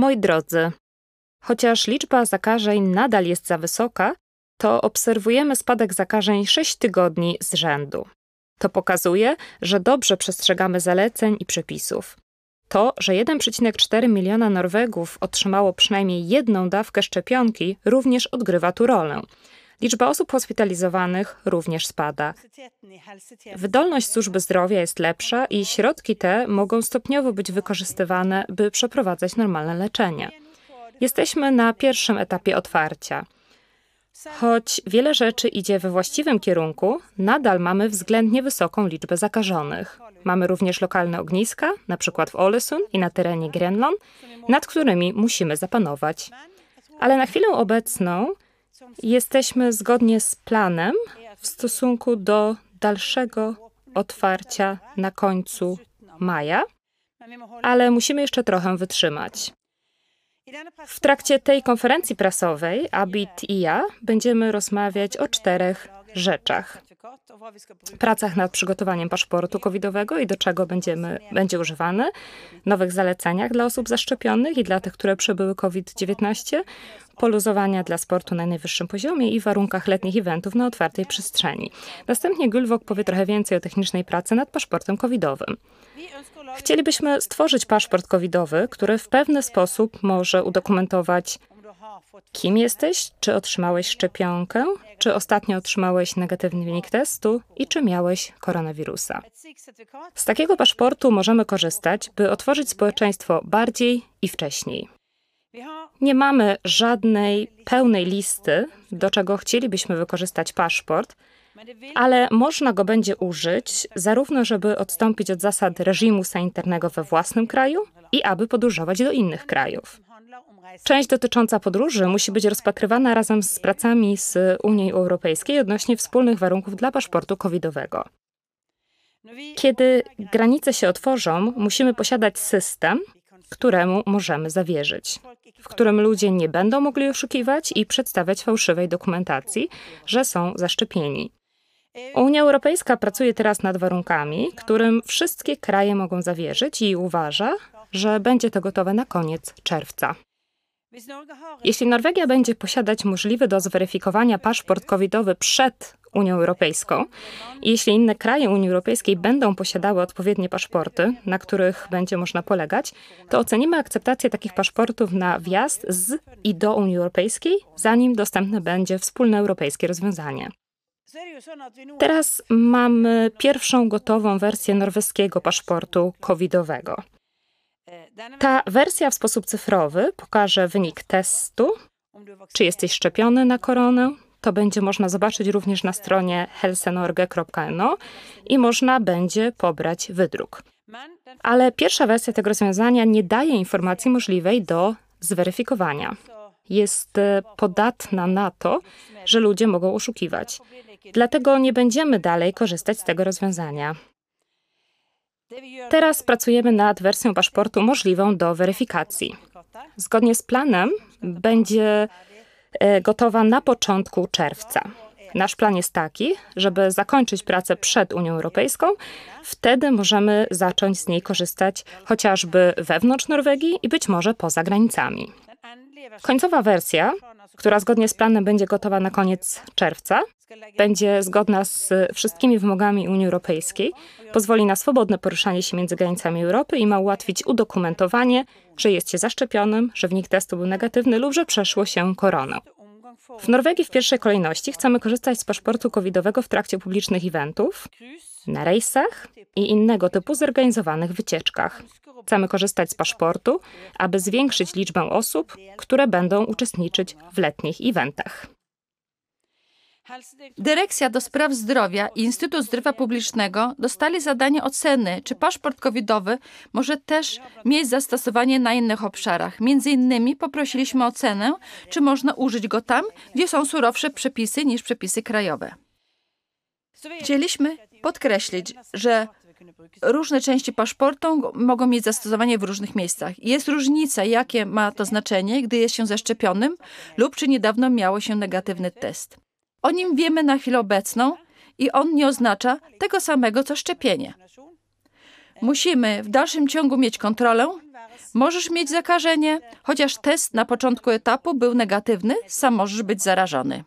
Moi drodzy, chociaż liczba zakażeń nadal jest za wysoka, to obserwujemy spadek zakażeń 6 tygodni z rzędu. To pokazuje, że dobrze przestrzegamy zaleceń i przepisów. To, że 1,4 miliona Norwegów otrzymało przynajmniej jedną dawkę szczepionki, również odgrywa tu rolę. Liczba osób hospitalizowanych również spada. Wydolność służby zdrowia jest lepsza i środki te mogą stopniowo być wykorzystywane, by przeprowadzać normalne leczenie. Jesteśmy na pierwszym etapie otwarcia. Choć wiele rzeczy idzie we właściwym kierunku, nadal mamy względnie wysoką liczbę zakażonych. Mamy również lokalne ogniska, np. w Olesund i na terenie Grenland, nad którymi musimy zapanować. Ale na chwilę obecną jesteśmy zgodnie z planem w stosunku do dalszego otwarcia na końcu maja, ale musimy jeszcze trochę wytrzymać. W trakcie tej konferencji prasowej, Abit i ja, będziemy rozmawiać o czterech rzeczach. Pracach nad przygotowaniem paszportu covidowego i do czego będziemy, będzie używany, nowych zaleceniach dla osób zaszczepionych i dla tych, które przebyły COVID-19, poluzowania dla sportu na najwyższym poziomie i warunkach letnich eventów na otwartej przestrzeni. Następnie Gulwok powie trochę więcej o technicznej pracy nad paszportem covidowym. Chcielibyśmy stworzyć paszport covidowy, który w pewny sposób może udokumentować, kim jesteś, czy otrzymałeś szczepionkę, czy ostatnio otrzymałeś negatywny wynik testu i czy miałeś koronawirusa. Z takiego paszportu możemy korzystać, by otworzyć społeczeństwo bardziej i wcześniej. Nie mamy żadnej pełnej listy, do czego chcielibyśmy wykorzystać paszport, ale można go będzie użyć zarówno, żeby odstąpić od zasad reżimu sanitarnego we własnym kraju i aby podróżować do innych krajów. Część dotycząca podróży musi być rozpatrywana razem z pracami z Unii Europejskiej odnośnie wspólnych warunków dla paszportu covidowego. Kiedy granice się otworzą, musimy posiadać system, któremu możemy zawierzyć, w którym ludzie nie będą mogli oszukiwać i przedstawiać fałszywej dokumentacji, że są zaszczepieni. Unia Europejska pracuje teraz nad warunkami, którym wszystkie kraje mogą zawierzyć i uważa, że będzie to gotowe na koniec czerwca. Jeśli Norwegia będzie posiadać możliwy do zweryfikowania paszport covidowy przed Unią Europejską jeśli inne kraje Unii Europejskiej będą posiadały odpowiednie paszporty, na których będzie można polegać, to ocenimy akceptację takich paszportów na wjazd z i do Unii Europejskiej, zanim dostępne będzie wspólne europejskie rozwiązanie. Teraz mamy pierwszą gotową wersję norweskiego paszportu covidowego. Ta wersja w sposób cyfrowy pokaże wynik testu, czy jesteś szczepiony na koronę. To będzie można zobaczyć również na stronie helsenorge.no i można będzie pobrać wydruk. Ale pierwsza wersja tego rozwiązania nie daje informacji możliwej do zweryfikowania. Jest e, podatna na to, że ludzie mogą oszukiwać. Dlatego nie będziemy dalej korzystać z tego rozwiązania. Teraz pracujemy nad wersją paszportu możliwą do weryfikacji. Zgodnie z planem będzie gotowa na początku czerwca. Nasz plan jest taki, żeby zakończyć pracę przed Unią Europejską. Wtedy możemy zacząć z niej korzystać chociażby wewnątrz Norwegii i być może poza granicami. Końcowa wersja, która zgodnie z planem będzie gotowa na koniec czerwca, będzie zgodna z wszystkimi wymogami Unii Europejskiej, pozwoli na swobodne poruszanie się między granicami Europy i ma ułatwić udokumentowanie, że jest się zaszczepionym, że wynik testu był negatywny lub że przeszło się koroną. W Norwegii w pierwszej kolejności chcemy korzystać z paszportu covidowego w trakcie publicznych eventów, na rejsach i innego typu zorganizowanych wycieczkach. Chcemy korzystać z paszportu, aby zwiększyć liczbę osób, które będą uczestniczyć w letnich eventach. Dyrekcja do Spraw Zdrowia i Instytut Zdrowia Publicznego dostali zadanie oceny, czy paszport covidowy może też mieć zastosowanie na innych obszarach. Między innymi poprosiliśmy ocenę, czy można użyć go tam, gdzie są surowsze przepisy niż przepisy krajowe. Chcieliśmy podkreślić, że różne części paszportu mogą mieć zastosowanie w różnych miejscach. Jest różnica, jakie ma to znaczenie, gdy jest się zaszczepionym lub czy niedawno miało się negatywny test. O nim wiemy na chwilę obecną i on nie oznacza tego samego co szczepienie. Musimy w dalszym ciągu mieć kontrolę, możesz mieć zakażenie, chociaż test na początku etapu był negatywny, sam możesz być zarażony.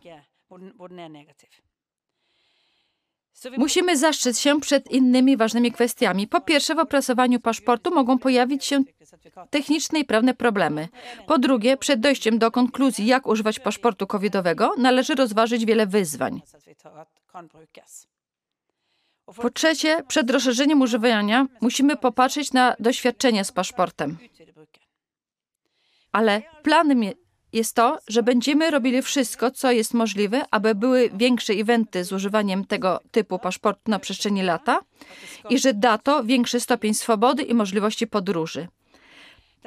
Musimy zastrzec się przed innymi ważnymi kwestiami. Po pierwsze, w opracowaniu paszportu mogą pojawić się techniczne i prawne problemy. Po drugie, przed dojściem do konkluzji, jak używać paszportu covidowego, należy rozważyć wiele wyzwań. Po trzecie, przed rozszerzeniem używania musimy popatrzeć na doświadczenia z paszportem. Ale planem jest to, że będziemy robili wszystko, co jest możliwe, aby były większe eventy z używaniem tego typu paszportu na przestrzeni lata i że da to większy stopień swobody i możliwości podróży.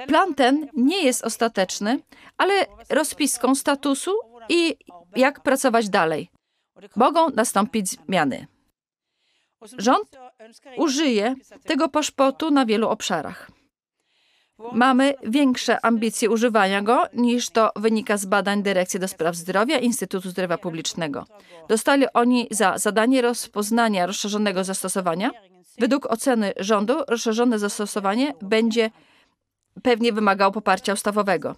Plan ten nie jest ostateczny, ale rozpiską statusu i jak pracować dalej. Mogą nastąpić zmiany. Rząd użyje tego paszportu na wielu obszarach. Mamy większe ambicje używania go niż to wynika z badań Dyrekcji do Spraw Zdrowia Instytutu Zdrowia Publicznego. Dostali oni za zadanie rozpoznania rozszerzonego zastosowania. Według oceny rządu rozszerzone zastosowanie będzie pewnie wymagał poparcia ustawowego.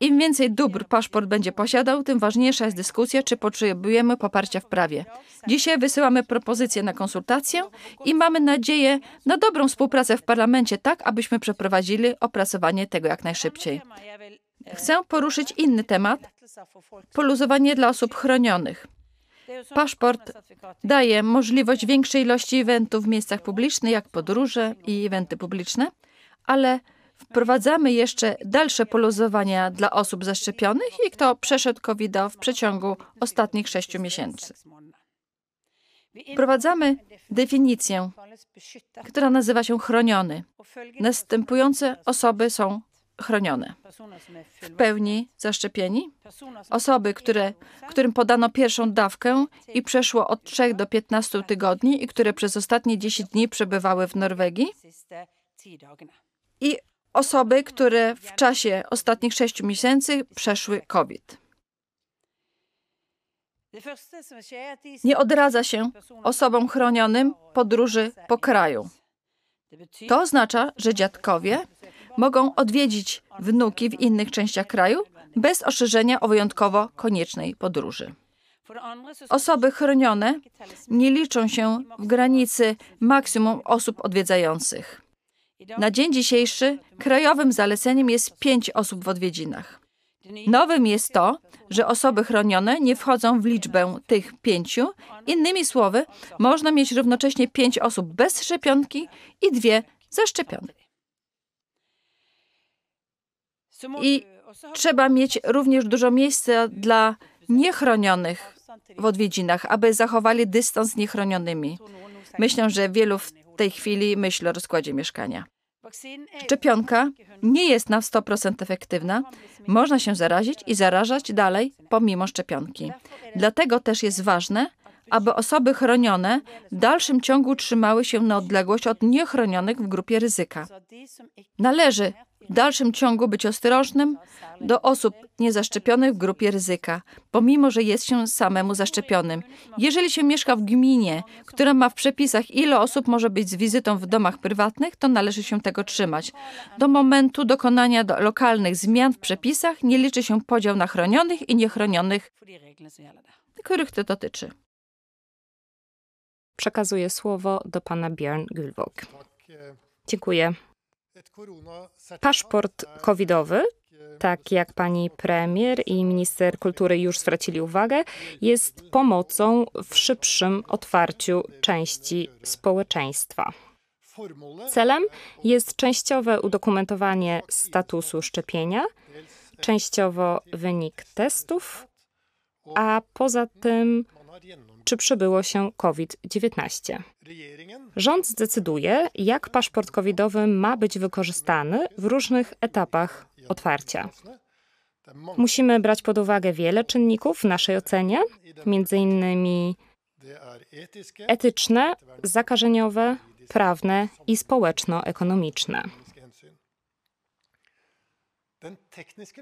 Im więcej dóbr paszport będzie posiadał, tym ważniejsza jest dyskusja, czy potrzebujemy poparcia w prawie. Dzisiaj wysyłamy propozycje na konsultację i mamy nadzieję na dobrą współpracę w parlamencie, tak abyśmy przeprowadzili opracowanie tego jak najszybciej. Chcę poruszyć inny temat poluzowanie dla osób chronionych. Paszport daje możliwość większej ilości eventów w miejscach publicznych, jak podróże i eventy publiczne, ale Wprowadzamy jeszcze dalsze poluzowania dla osób zaszczepionych i kto przeszedł covid w przeciągu ostatnich sześciu miesięcy. Wprowadzamy definicję, która nazywa się chroniony. Następujące osoby są chronione. W pełni zaszczepieni, osoby, które, którym podano pierwszą dawkę i przeszło od 3 do 15 tygodni i które przez ostatnie 10 dni przebywały w Norwegii i osoby, które w czasie ostatnich sześciu miesięcy przeszły COVID. Nie odradza się osobom chronionym podróży po kraju. To oznacza, że dziadkowie mogą odwiedzić wnuki w innych częściach kraju bez ostrzeżenia o wyjątkowo koniecznej podróży. Osoby chronione nie liczą się w granicy maksimum osób odwiedzających. Na dzień dzisiejszy krajowym zaleceniem jest pięć osób w odwiedzinach. Nowym jest to, że osoby chronione nie wchodzą w liczbę tych pięciu. Innymi słowy, można mieć równocześnie pięć osób bez szczepionki i dwie zaszczepione. I trzeba mieć również dużo miejsca dla niechronionych w odwiedzinach, aby zachowali dystans z niechronionymi. Myślę, że wielu w tej chwili myśli o rozkładzie mieszkania. Szczepionka nie jest na 100% efektywna. Można się zarazić i zarażać dalej pomimo szczepionki. Dlatego też jest ważne, aby osoby chronione w dalszym ciągu trzymały się na odległość od niechronionych w grupie ryzyka. Należy w dalszym ciągu być ostrożnym do osób niezaszczepionych w grupie ryzyka, pomimo że jest się samemu zaszczepionym. Jeżeli się mieszka w gminie, która ma w przepisach, ile osób może być z wizytą w domach prywatnych, to należy się tego trzymać. Do momentu dokonania do lokalnych zmian w przepisach nie liczy się podział na chronionych i niechronionych, których to dotyczy. Przekazuję słowo do pana Björn Gulvok. Dziękuję. Paszport covidowy, tak jak pani premier i minister kultury już zwracili uwagę, jest pomocą w szybszym otwarciu części społeczeństwa. Celem jest częściowe udokumentowanie statusu szczepienia, częściowo wynik testów, a poza tym czy przybyło się COVID-19. Rząd zdecyduje, jak paszport covidowy ma być wykorzystany w różnych etapach otwarcia. Musimy brać pod uwagę wiele czynników w naszej ocenie, między innymi etyczne, zakażeniowe, prawne i społeczno-ekonomiczne.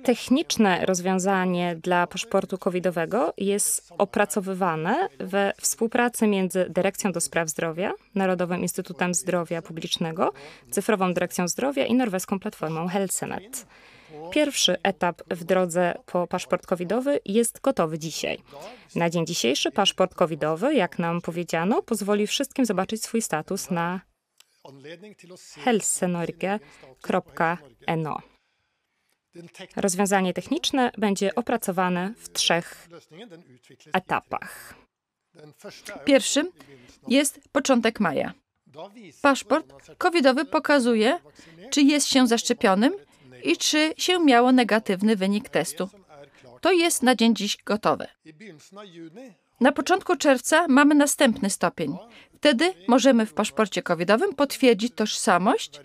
Techniczne rozwiązanie dla paszportu covidowego jest opracowywane we współpracy między Dyrekcją do Spraw Zdrowia, Narodowym Instytutem Zdrowia Publicznego, Cyfrową Dyrekcją Zdrowia i norweską platformą HelseNet. Pierwszy etap w drodze po paszport covidowy jest gotowy dzisiaj. Na dzień dzisiejszy paszport covidowy, jak nam powiedziano, pozwoli wszystkim zobaczyć swój status na helsenorge.no. Rozwiązanie techniczne będzie opracowane w trzech etapach. Pierwszym jest początek maja. Paszport covidowy pokazuje, czy jest się zaszczepionym i czy się miało negatywny wynik testu. To jest na dzień dziś gotowe. Na początku czerwca mamy następny stopień. Wtedy możemy w paszporcie covidowym potwierdzić tożsamość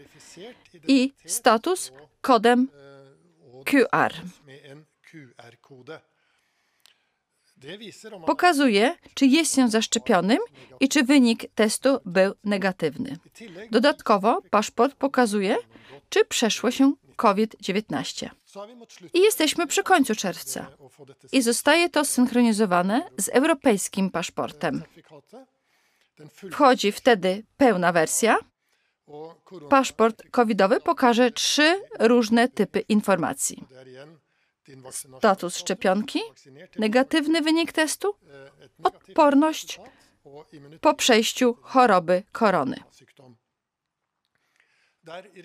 i status kodem QR. Pokazuje, czy jest się zaszczepionym i czy wynik testu był negatywny. Dodatkowo paszport pokazuje, czy przeszło się COVID-19. I jesteśmy przy końcu czerwca. I zostaje to zsynchronizowane z europejskim paszportem. Wchodzi wtedy pełna wersja. Paszport covidowy pokaże trzy różne typy informacji. Status szczepionki, negatywny wynik testu, odporność po przejściu choroby korony.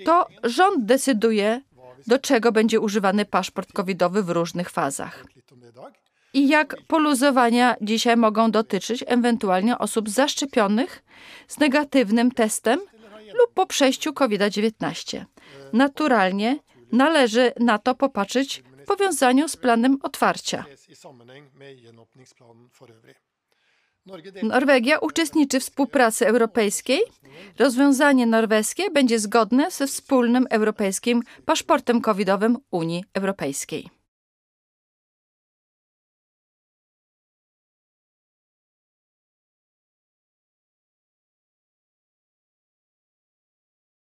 To rząd decyduje, do czego będzie używany paszport covidowy w różnych fazach. I jak poluzowania dzisiaj mogą dotyczyć ewentualnie osób zaszczepionych z negatywnym testem po przejściu COVID-19. Naturalnie należy na to popatrzeć w powiązaniu z planem otwarcia. Norwegia uczestniczy w współpracy europejskiej. Rozwiązanie norweskie będzie zgodne ze wspólnym europejskim paszportem covidowym Unii Europejskiej.